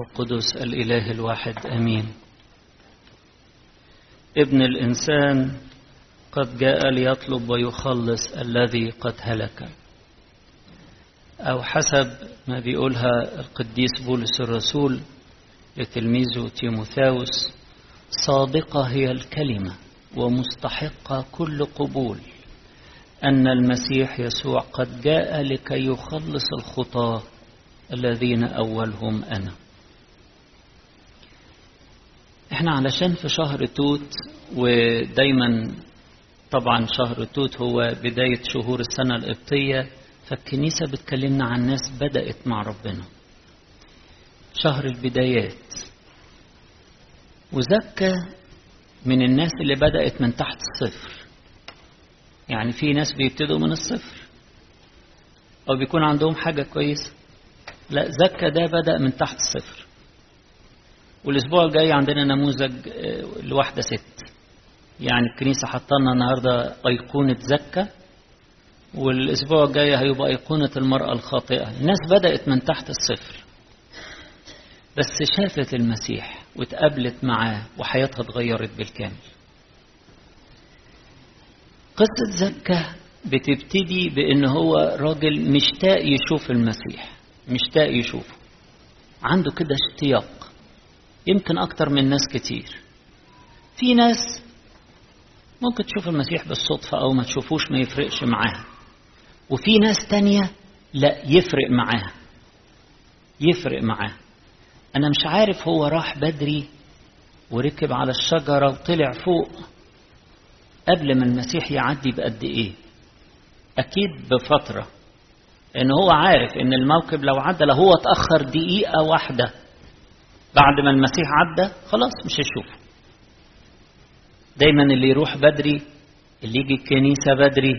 القدس الإله الواحد أمين. ابن الإنسان قد جاء ليطلب ويخلص الذي قد هلك. أو حسب ما بيقولها القديس بولس الرسول لتلميذه تيموثاوس صادقة هي الكلمة ومستحقة كل قبول أن المسيح يسوع قد جاء لكي يخلص الخطاة الذين أولهم أنا. إحنا علشان في شهر توت ودايما طبعا شهر توت هو بداية شهور السنة القبطية فالكنيسة بتكلمنا عن ناس بدأت مع ربنا. شهر البدايات. وزكى من الناس اللي بدأت من تحت الصفر. يعني في ناس بيبتدوا من الصفر. أو بيكون عندهم حاجة كويسة. لا زكى ده بدأ من تحت الصفر. والأسبوع الجاي عندنا نموذج لواحدة ست. يعني الكنيسة حطلنا النهاردة أيقونة زكى والأسبوع الجاي هيبقى أيقونة المرأة الخاطئة. الناس بدأت من تحت الصفر بس شافت المسيح واتقابلت معاه وحياتها اتغيرت بالكامل. قصة زكى بتبتدي بأن هو راجل مشتاق يشوف المسيح مشتاق يشوفه. عنده كده اشتياق. يمكن أكتر من ناس كتير. في ناس ممكن تشوف المسيح بالصدفة أو ما تشوفوش ما يفرقش معاها. وفي ناس تانية لا يفرق معاها. يفرق معاها. أنا مش عارف هو راح بدري وركب على الشجرة وطلع فوق قبل ما المسيح يعدي بقد إيه. أكيد بفترة لأن هو عارف إن الموكب لو عدى هو اتأخر دقيقة واحدة. بعد ما المسيح عدى خلاص مش هيشوفه دايما اللي يروح بدري اللي يجي الكنيسة بدري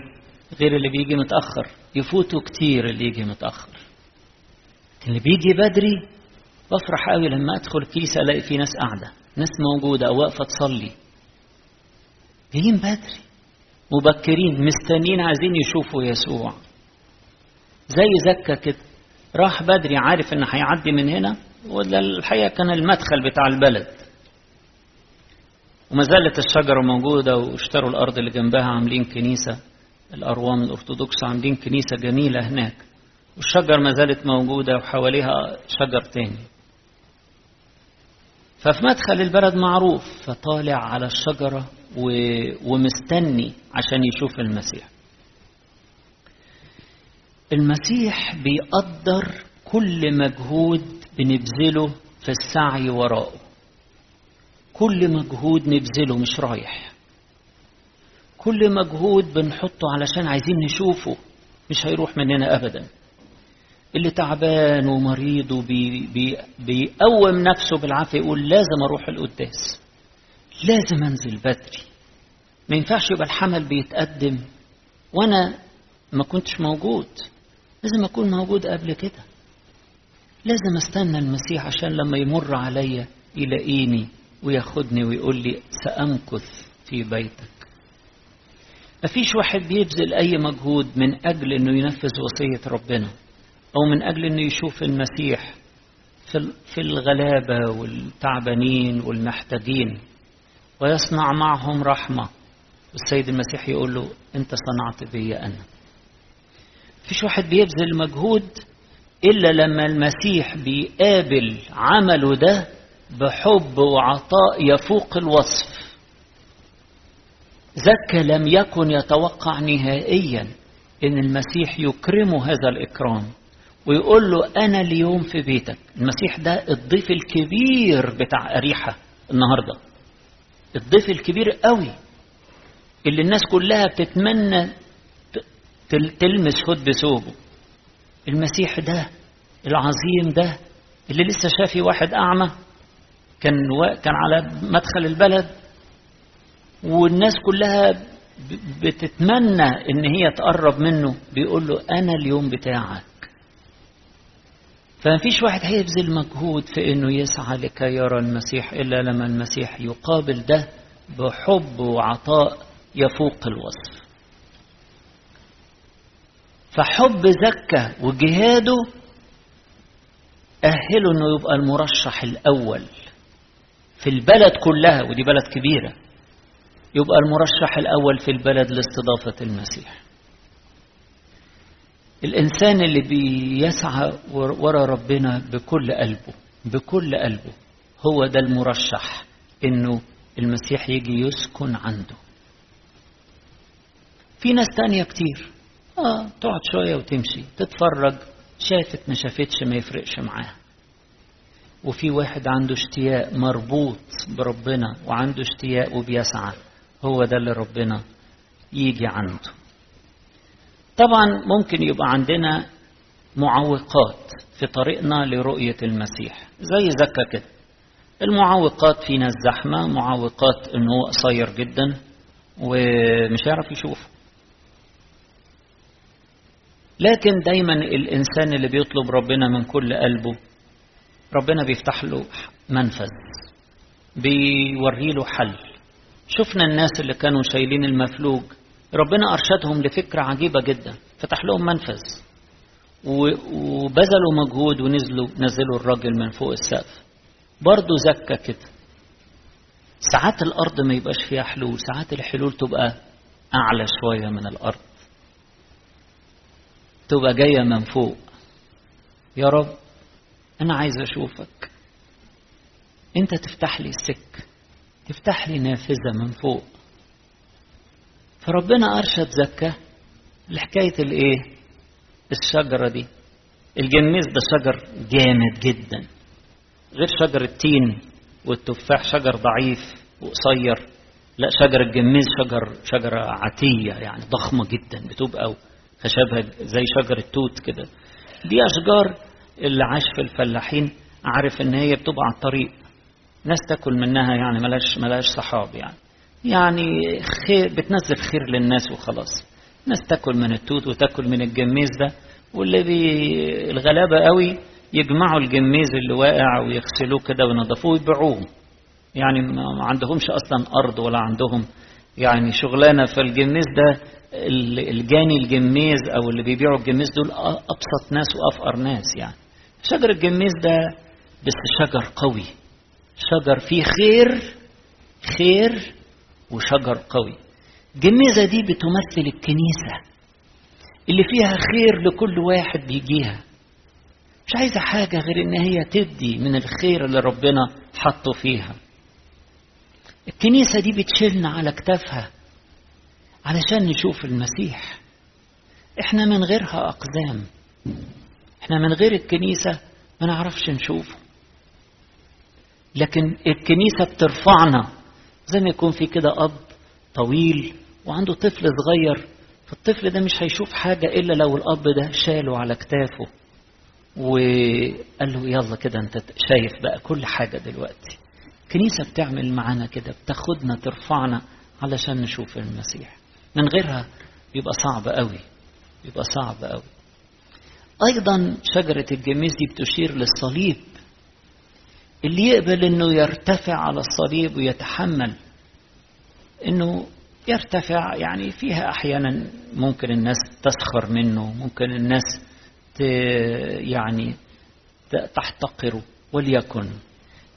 غير اللي بيجي متأخر. يفوتوا كتير اللي يجي متأخر. اللي بيجي بدري بفرح قوي لما أدخل الكنيسة ألاقي في ناس قاعدة ناس موجودة أو واقفة تصلي. جايين بدري. مبكرين مستنين عايزين يشوفوا يسوع. زي زكا كده راح بدري عارف إن هيعدي من هنا؟ ولا الحقيقة كان المدخل بتاع البلد. وما زالت الشجرة موجودة واشتروا الأرض اللي جنبها عاملين كنيسة. الأروام الأرثوذكس عاملين كنيسة جميلة هناك. والشجر ما زالت موجودة وحواليها شجر تاني. ففي مدخل البلد معروف فطالع على الشجرة ومستني عشان يشوف المسيح. المسيح بيقدر كل مجهود بنبذله في السعي وراءه. كل مجهود نبذله مش رايح. كل مجهود بنحطه علشان عايزين نشوفه مش هيروح مننا ابدا. اللي تعبان ومريض وبي بي بيقوم نفسه بالعافية يقول لازم أروح القداس. لازم أنزل بدري. ما ينفعش يبقى الحمل بيتقدم وأنا ما كنتش موجود. لازم أكون موجود قبل كده. لازم استنى المسيح عشان لما يمر عليا يلاقيني وياخدني ويقول لي سأمكث في بيتك. مفيش واحد بيبذل أي مجهود من أجل أنه ينفذ وصية ربنا أو من أجل أنه يشوف المسيح في الغلابة والتعبانين والمحتاجين ويصنع معهم رحمة. والسيد المسيح يقول له أنت صنعت بي أنا. مفيش واحد بيبذل مجهود إلا لما المسيح بيقابل عمله ده بحب وعطاء يفوق الوصف. زكى لم يكن يتوقع نهائيا إن المسيح يكرمه هذا الإكرام ويقول له أنا اليوم في بيتك. المسيح ده الضيف الكبير بتاع أريحة النهارده. الضيف الكبير قوي اللي الناس كلها بتتمنى تلمس خد بثوبه المسيح ده العظيم ده اللي لسه شافي واحد أعمى كان كان على مدخل البلد. والناس كلها بتتمنى إن هي تقرب منه. بيقول له أنا اليوم بتاعك. فمفيش واحد هيبذل مجهود في إنه يسعى لكي يرى المسيح إلا لما المسيح يقابل ده بحب وعطاء يفوق الوصف. فحب زكى وجهاده أهله أنه يبقى المرشح الأول في البلد كلها ودي بلد كبيرة. يبقى المرشح الأول في البلد لاستضافة المسيح. الإنسان اللي بيسعى ورا ربنا بكل قلبه بكل قلبه هو ده المرشح إنه المسيح يجي يسكن عنده. في ناس تانية كتير. آه تقعد شوية وتمشي تتفرج. شافت ما شافتش ما يفرقش معاها وفي واحد عنده اشتياق مربوط بربنا وعنده اشتياق وبيسعى. هو ده اللي ربنا يجي عنده. طبعا ممكن يبقى عندنا معوقات في طريقنا لرؤية المسيح. زي زكا كده. المعوقات في ناس زحمة معوقات ان هو قصير جدا ومش هيعرف يشوف لكن دايما الإنسان اللي بيطلب ربنا من كل قلبه ربنا بيفتح له منفذ بيوري له حل. شفنا الناس اللي كانوا شايلين المفلوج ربنا أرشدهم لفكرة عجيبة جدا فتح لهم منفذ. وبذلوا مجهود ونزلوا نزلوا الراجل من فوق السقف. برضه زكى كده. ساعات الأرض ما يبقاش فيها حلول ساعات الحلول تبقى أعلى شوية من الأرض. تبقى جاية من فوق. يا رب أنا عايز أشوفك. أنت تفتح لي السك تفتح لي نافذة من فوق. فربنا أرشد زكاة لحكاية الإيه؟ الشجرة دي. الجميز ده شجر جامد جدا. غير شجر التين والتفاح شجر ضعيف وقصير. لا شجر الجميز شجر شجرة عتية يعني ضخمة جدا بتبقى خشبها زي شجر التوت كده. دي أشجار اللي عاش في الفلاحين عارف إن هي بتبقى على الطريق. ناس تاكل منها يعني ملاش ملاش صحاب يعني. يعني خير بتنزل خير للناس وخلاص. ناس تاكل من التوت وتاكل من الجميز ده واللي بي الغلابة قوي يجمعوا الجميز اللي واقع ويغسلوه كده وينضفوه ويبيعوه. يعني ما عندهمش أصلا أرض ولا عندهم يعني شغلانة فالجميز ده الجاني الجميز أو اللي بيبيعوا الجميز دول أبسط ناس وأفقر ناس يعني. شجر الجميز ده بس شجر قوي. شجر فيه خير خير وشجر قوي. الجميزة دي بتمثل الكنيسة اللي فيها خير لكل واحد بيجيها مش عايزة حاجة غير إن هي تدي من الخير اللي ربنا حطه فيها. الكنيسة دي بتشيلنا على كتافها. علشان نشوف المسيح. إحنا من غيرها أقزام. إحنا من غير الكنيسة ما نعرفش نشوفه. لكن الكنيسة بترفعنا. زي ما يكون في كده أب طويل وعنده طفل صغير فالطفل ده مش هيشوف حاجة إلا لو الأب ده شاله على كتافه وقال له يلا كده أنت شايف بقى كل حاجة دلوقتي. الكنيسة بتعمل معانا كده بتاخدنا ترفعنا علشان نشوف المسيح. من غيرها يبقى صعب قوي يبقى صعب قوي. أيضا شجرة الجميز دي بتشير للصليب اللي يقبل إنه يرتفع على الصليب ويتحمل إنه يرتفع يعني فيها أحيانا ممكن الناس تسخر منه ممكن الناس ت يعني تحتقره وليكن.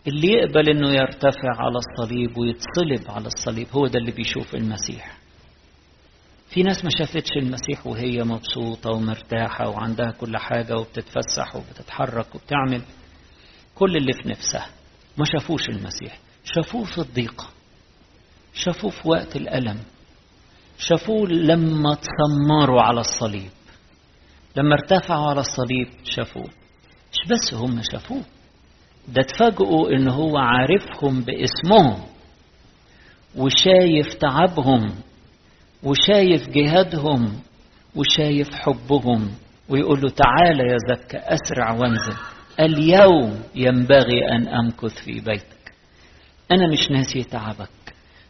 اللي يقبل إنه يرتفع على الصليب ويتصلب على الصليب هو ده اللي بيشوف المسيح. في ناس ما شافتش المسيح وهي مبسوطة ومرتاحة وعندها كل حاجة وبتتفسح وبتتحرك وبتعمل كل اللي في نفسها. ما شافوش المسيح. شافوه في الضيقة. شافوه في وقت الألم. شافوه لما تسمروا على الصليب. لما ارتفعوا على الصليب شافوه. مش بس هم شافوه. ده اتفاجئوا إن هو عارفهم باسمهم وشايف تعبهم وشايف جهادهم وشايف حبهم ويقول له تعالى يا زكا أسرع وانزل. اليوم ينبغي أن أمكث في بيتك. أنا مش ناسي تعبك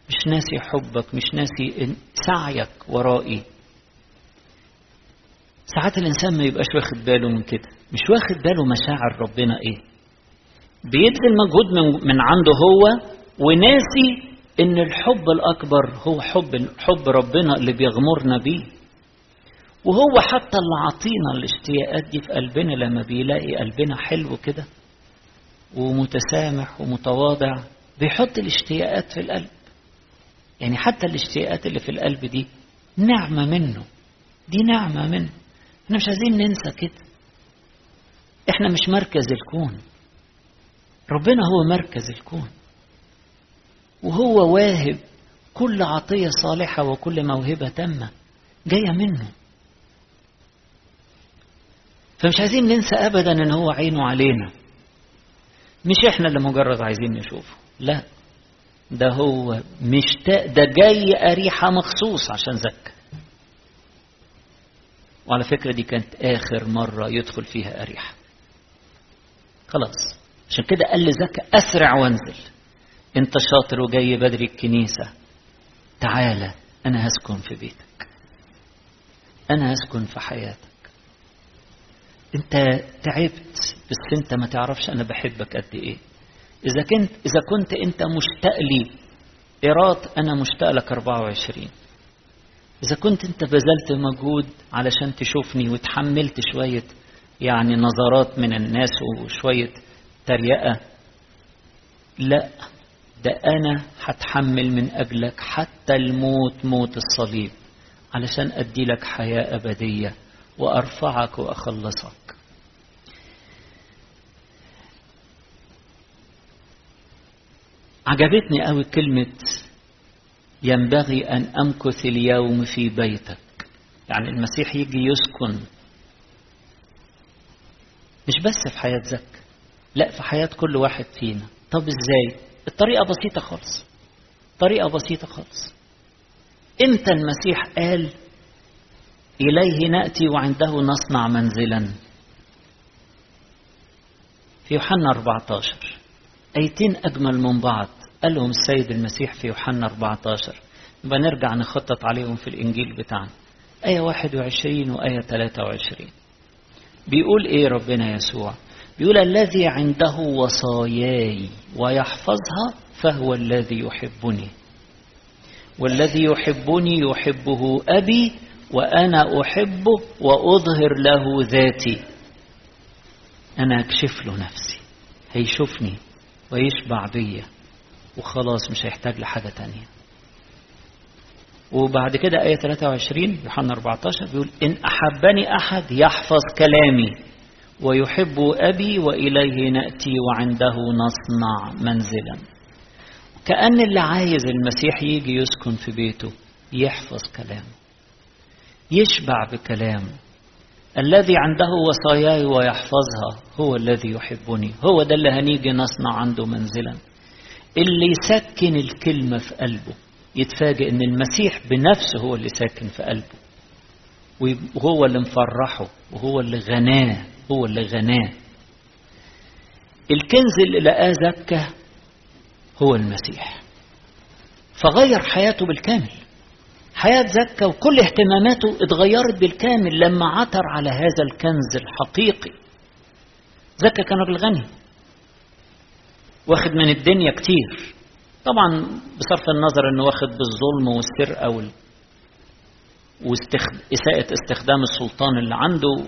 مش ناسي حبك مش ناسي سعيك ورائي. ساعات الإنسان ما يبقاش واخد باله من كده مش واخد باله مشاعر ربنا إيه. بيبذل مجهود من عنده هو وناسي إن الحب الأكبر هو حب حب ربنا اللي بيغمرنا بيه. وهو حتى اللي عطينا الاشتياقات دي في قلبنا لما بيلاقي قلبنا حلو كده ومتسامح ومتواضع بيحط الاشتياقات في القلب. يعني حتى الاشتياقات اللي في القلب دي نعمة منه. دي نعمة منه. إحنا مش عايزين ننسى كده. إحنا مش مركز الكون. ربنا هو مركز الكون. وهو واهب كل عطية صالحة وكل موهبة تامة جاية منه. فمش عايزين ننسى أبدا إن هو عينه علينا. مش إحنا اللي مجرد عايزين نشوفه لا. ده هو مشتاق ده جاي أريحة مخصوص عشان زكى وعلى فكرة دي كانت آخر مرة يدخل فيها أريحة. خلاص عشان كده قال لزكى أسرع وانزل. انت شاطر وجاي بدري الكنيسة. تعالى أنا هسكن في بيتك. أنا هسكن في حياتك. أنت تعبت بس أنت ما تعرفش أنا بحبك قد إيه. إذا كنت إذا كنت أنت مشتاق لي إيراد أنا مشتاق لك 24 إذا كنت أنت بذلت مجهود علشان تشوفني وتحملت شوية يعني نظرات من الناس وشوية تريقة لا. ده أنا هتحمل من أجلك حتى الموت موت الصليب علشان أدي لك حياة أبدية وأرفعك وأخلصك. عجبتني قوي كلمة ينبغي أن أمكث اليوم في بيتك. يعني المسيح يجي يسكن مش بس في حياة زك لا في حياة كل واحد فينا. طب إزاي؟ الطريقة بسيطة خالص. طريقة بسيطة خالص. إمتى المسيح قال إليه نأتي وعنده نصنع منزلا؟ في يوحنا 14 أيتين أجمل من بعض قالهم السيد المسيح في يوحنا 14 يبقى نرجع نخطط عليهم في الإنجيل بتاعنا. آية 21 وآية 23 بيقول إيه ربنا يسوع؟ بيقول الذي عنده وصاياي ويحفظها فهو الذي يحبني. والذي يحبني يحبه أبي وأنا أحبه وأظهر له ذاتي. أنا أكشف له نفسي. هيشوفني ويشبع بيا. وخلاص مش هيحتاج لحاجة تانية. وبعد كده آية 23 يوحنا 14 بيقول إن أحبني أحد يحفظ كلامي. ويحب أبي وإليه نأتي وعنده نصنع منزلا. كأن اللي عايز المسيح يجي يسكن في بيته يحفظ كلامه يشبع بكلامه. الذي عنده وصاياي ويحفظها هو الذي يحبني هو ده اللي هنيجي نصنع عنده منزلا. اللي يسكن الكلمة في قلبه يتفاجئ إن المسيح بنفسه هو اللي ساكن في قلبه وهو اللي مفرحه وهو اللي غناه. هو اللي غناه الكنز اللي لقاه زكى هو المسيح. فغير حياته بالكامل. حياة زكى وكل اهتماماته اتغيرت بالكامل لما عثر على هذا الكنز الحقيقي. زكى كان راجل غني. واخد من الدنيا كتير. طبعا بصرف النظر إنه واخد بالظلم والسرقة وال... وإساءة استخدام السلطان اللي عنده.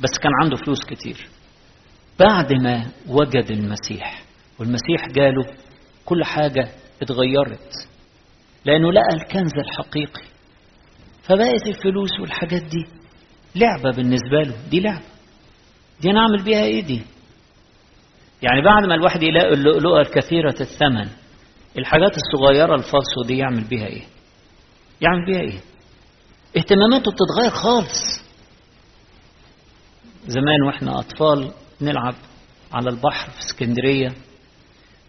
بس كان عنده فلوس كتير. بعد ما وجد المسيح والمسيح جاله كل حاجة اتغيرت لأنه لقى الكنز الحقيقي. فبقت الفلوس والحاجات دي لعبة بالنسبة له دي لعبة. دي أنا أعمل بيها إيه دي؟ يعني بعد ما الواحد يلاقي اللؤلؤة الكثيرة الثمن الحاجات الصغيرة الفالصو دي يعمل بيها إيه؟ يعمل بيها إيه؟ اهتماماته بتتغير خالص. زمان وإحنا أطفال نلعب على البحر في اسكندرية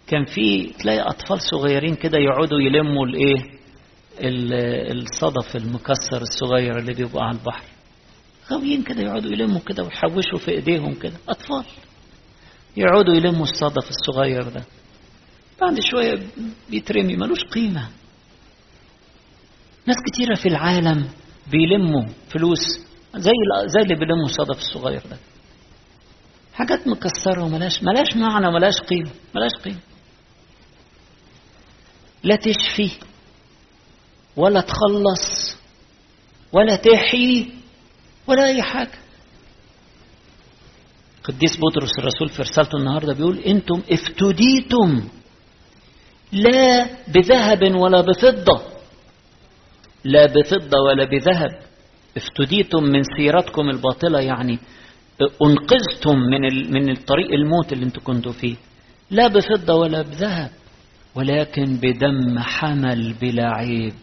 كان في تلاقي أطفال صغيرين كده يقعدوا يلموا الإيه؟ الصدف المكسر الصغير اللي بيبقى على البحر. غاويين كده يقعدوا يلموا كده ويحوشوا في إيديهم كده أطفال. يقعدوا يلموا الصدف الصغير ده. بعد شوية بيترمي ملوش قيمة. ناس كتيرة في العالم بيلموا فلوس زي زي اللي بيلموا الصدف الصغير ده. حاجات مكسرة وملاش ملاش معنى وملاش قيمة. ملاش قيمة. لا تشفي ولا تخلص ولا تحيي ولا أي حاجة. قديس بطرس الرسول في رسالته النهارده بيقول إنتم افتديتم لا بذهب ولا بفضة. لا بفضة ولا بذهب. افتديتم من سيرتكم الباطلة يعني انقذتم من من الطريق الموت اللي أنتم كنتوا فيه. لا بفضة ولا بذهب ولكن بدم حمل بلا عيب.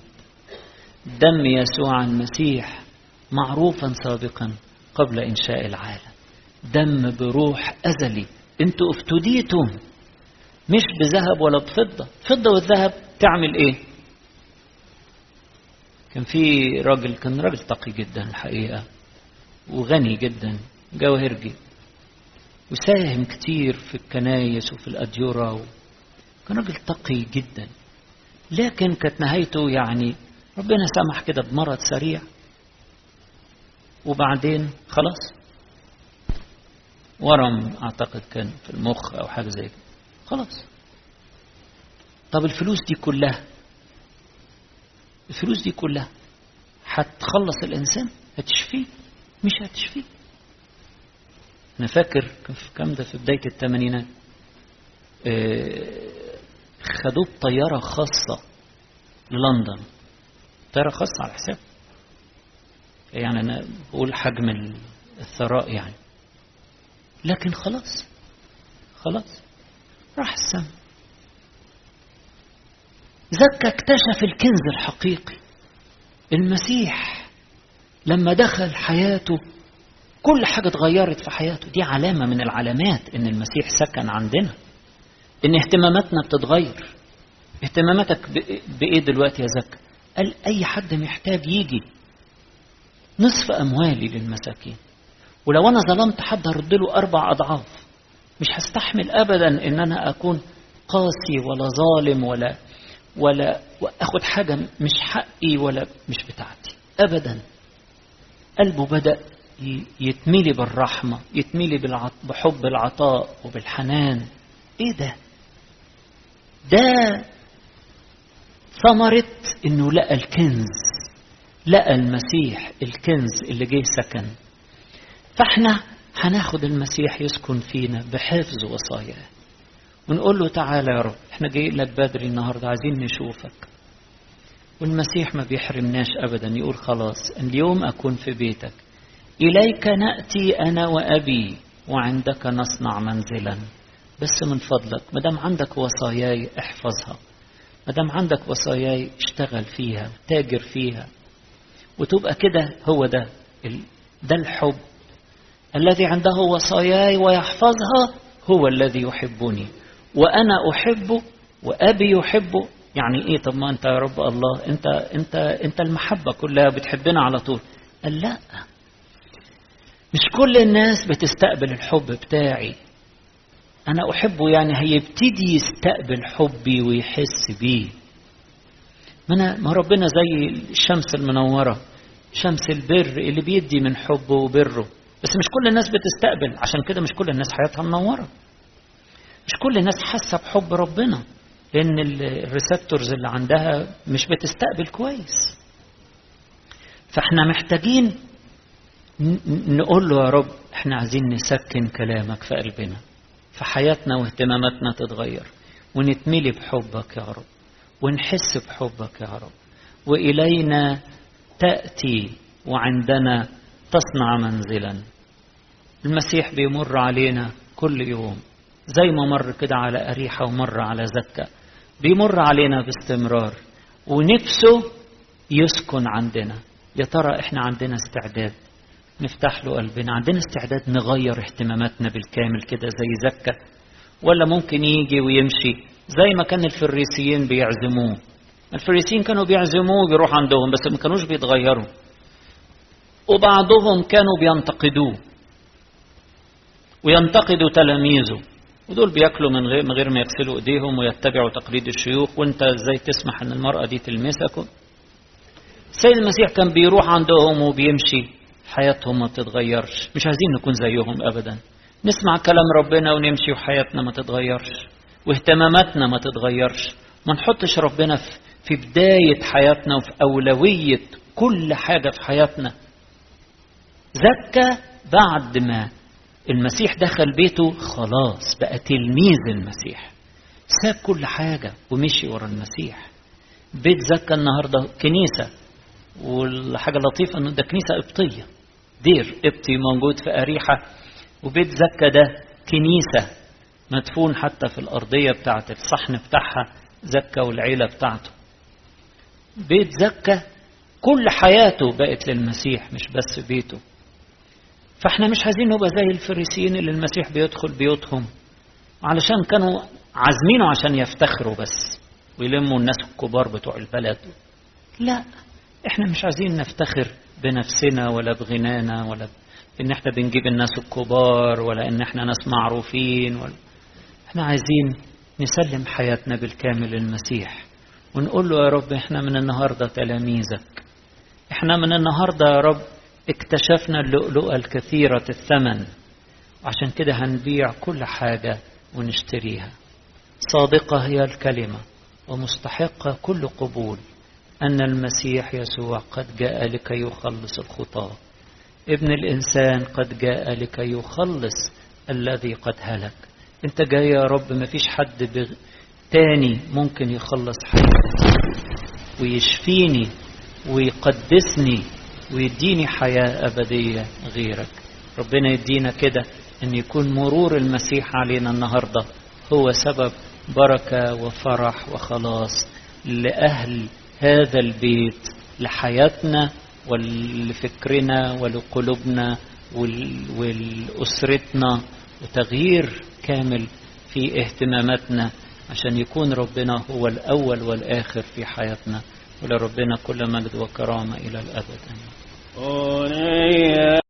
دم يسوع المسيح معروفا سابقا قبل إنشاء العالم. دم بروح أزلي. أنتوا افتديتم مش بذهب ولا بفضة. فضة والذهب تعمل إيه؟ كان في راجل كان راجل تقي جدا الحقيقة وغني جدا جواهرجي وساهم كتير في الكنايس وفي الأديرة و... كان راجل تقي جدا. لكن كانت نهايته يعني ربنا سمح كده بمرض سريع وبعدين خلاص. ورم أعتقد كان في المخ أو حاجة زي كده. خلاص. طب الفلوس دي كلها الفلوس دي كلها هتخلص الإنسان؟ هتشفيه؟ مش هتشفيه. أنا فاكر في كام ده في بداية الثمانينات. خدوه بطيارة خاصة للندن. طيارة خاصة على حساب. يعني أنا بقول حجم الثراء يعني. لكن خلاص. خلاص. راح السما. زكى اكتشف الكنز الحقيقي. المسيح لما دخل حياته كل حاجة اتغيرت في حياته. دي علامة من العلامات إن المسيح سكن عندنا. إن اهتماماتنا بتتغير. اهتماماتك بإيه دلوقتي يا زكا؟ قال أي حد محتاج يجي نصف أموالي للمساكين. ولو أنا ظلمت حد هرد له أربع أضعاف. مش هستحمل ابدا إن أنا أكون قاسي ولا ظالم ولا ولا اخد حاجة مش حقي ولا مش بتاعتي. ابدا. قلبه بدأ يتملي بالرحمة يتملي. بحب العطاء وبالحنان. إيه ده؟ ده ثمرة إنه لقى الكنز لقى المسيح الكنز اللي جه سكن. فإحنا هناخد المسيح يسكن فينا بحفظ وصاياه. ونقول له تعالى يا رب إحنا جايين لك بدري النهارده عايزين نشوفك. والمسيح ما بيحرمناش ابدا يقول خلاص اليوم أكون في بيتك. إليك نأتي أنا وأبي وعندك نصنع منزلا. بس من فضلك ما دام عندك وصاياي احفظها. ما دام عندك وصاياي اشتغل فيها تاجر فيها. وتبقى كده هو ده ده الحب. الذي عنده وصاياي ويحفظها هو الذي يحبني. وأنا احبه وأبي يحبه يعني إيه؟ طب ما أنت يا رب الله أنت أنت أنت المحبة كلها بتحبنا على طول. قال لا. مش كل الناس بتستقبل الحب بتاعي. أنا أحبه يعني هيبتدي يستقبل حبي ويحس بيه. ما أنا ما ربنا زي الشمس المنورة شمس البر اللي بيدي من حبه وبره. بس مش كل الناس بتستقبل عشان كده مش كل الناس حياتها منورة. مش كل الناس حاسة بحب ربنا لأن الريسبتورز اللي عندها مش بتستقبل كويس. فإحنا محتاجين نقول له يا رب إحنا عايزين نسكن كلامك في قلبنا فحياتنا واهتماماتنا تتغير ونتملي بحبك يا رب ونحس بحبك يا رب وإلينا تأتي وعندنا تصنع منزلا. المسيح بيمر علينا كل يوم. زي ما مر كده على أريحة ومر على زكا. بيمر علينا باستمرار ونفسه يسكن عندنا. يا ترى إحنا عندنا استعداد نفتح له قلبنا؟ عندنا استعداد نغير اهتماماتنا بالكامل كده زي زكا؟ ولا ممكن يجي ويمشي زي ما كان الفريسيين بيعزموه؟ الفريسيين كانوا بيعزموه بيروح عندهم بس ما كانوش بيتغيروا. وبعضهم كانوا بينتقدوه وينتقدوا تلاميذه. ودول بياكلوا من غير, من غير ما يغسلوا ايديهم ويتبعوا تقليد الشيوخ. وانت إزاي تسمح ان المرأة دي تلمسك؟ السيد المسيح كان بيروح عندهم وبيمشي. حياتهم ما بتتغيرش. مش عايزين نكون زيهم ابدا. نسمع كلام ربنا ونمشي وحياتنا ما تتغيرش. واهتماماتنا ما تتغيرش. ما نحطش ربنا في في بداية حياتنا وفي أولوية كل حاجة في حياتنا. زكى بعد ما المسيح دخل بيته خلاص بقى تلميذ المسيح. ساب كل حاجة ومشي ورا المسيح. بيت زكى النهاردة كنيسة والحاجة اللطيفة إنه ده كنيسة قبطية. دير قبطي موجود في أريحة. وبيت زكى ده كنيسة مدفون حتى في الأرضية بتاعت الصحن بتاعها زكى والعيلة بتاعته. بيت زكى كل حياته بقت للمسيح مش بس بيته. فاحنا مش عايزين نبقى زي الفريسيين اللي المسيح بيدخل بيوتهم. علشان كانوا عازمينه عشان يفتخروا بس ويلموا الناس الكبار بتوع البلد. لا إحنا مش عايزين نفتخر بنفسنا ولا بغنانا ولا إن إحنا بنجيب الناس الكبار ولا إن إحنا ناس معروفين ولا. إحنا عايزين نسلم حياتنا بالكامل للمسيح. ونقول له يا رب إحنا من النهارده تلاميذك. إحنا من النهارده يا رب اكتشفنا اللؤلؤة الكثيرة الثمن. عشان كده هنبيع كل حاجة ونشتريها. صادقة هي الكلمة ومستحقة كل قبول. أن المسيح يسوع قد جاء لكي يخلص الخطاة. ابن الإنسان قد جاء لكي يخلص الذي قد هلك. أنت جاي يا رب ما فيش حد بغ... تاني ممكن يخلص حياتي. ويشفيني ويقدسني ويديني حياة أبدية غيرك. ربنا يدينا كده أن يكون مرور المسيح علينا النهاردة. هو سبب بركة وفرح وخلاص لأهل هذا البيت لحياتنا ولفكرنا ولقلوبنا ولأسرتنا وتغيير كامل في اهتماماتنا عشان يكون ربنا هو الأول والآخر في حياتنا. ولربنا كل مجد وكرامة إلى الأبد. آمين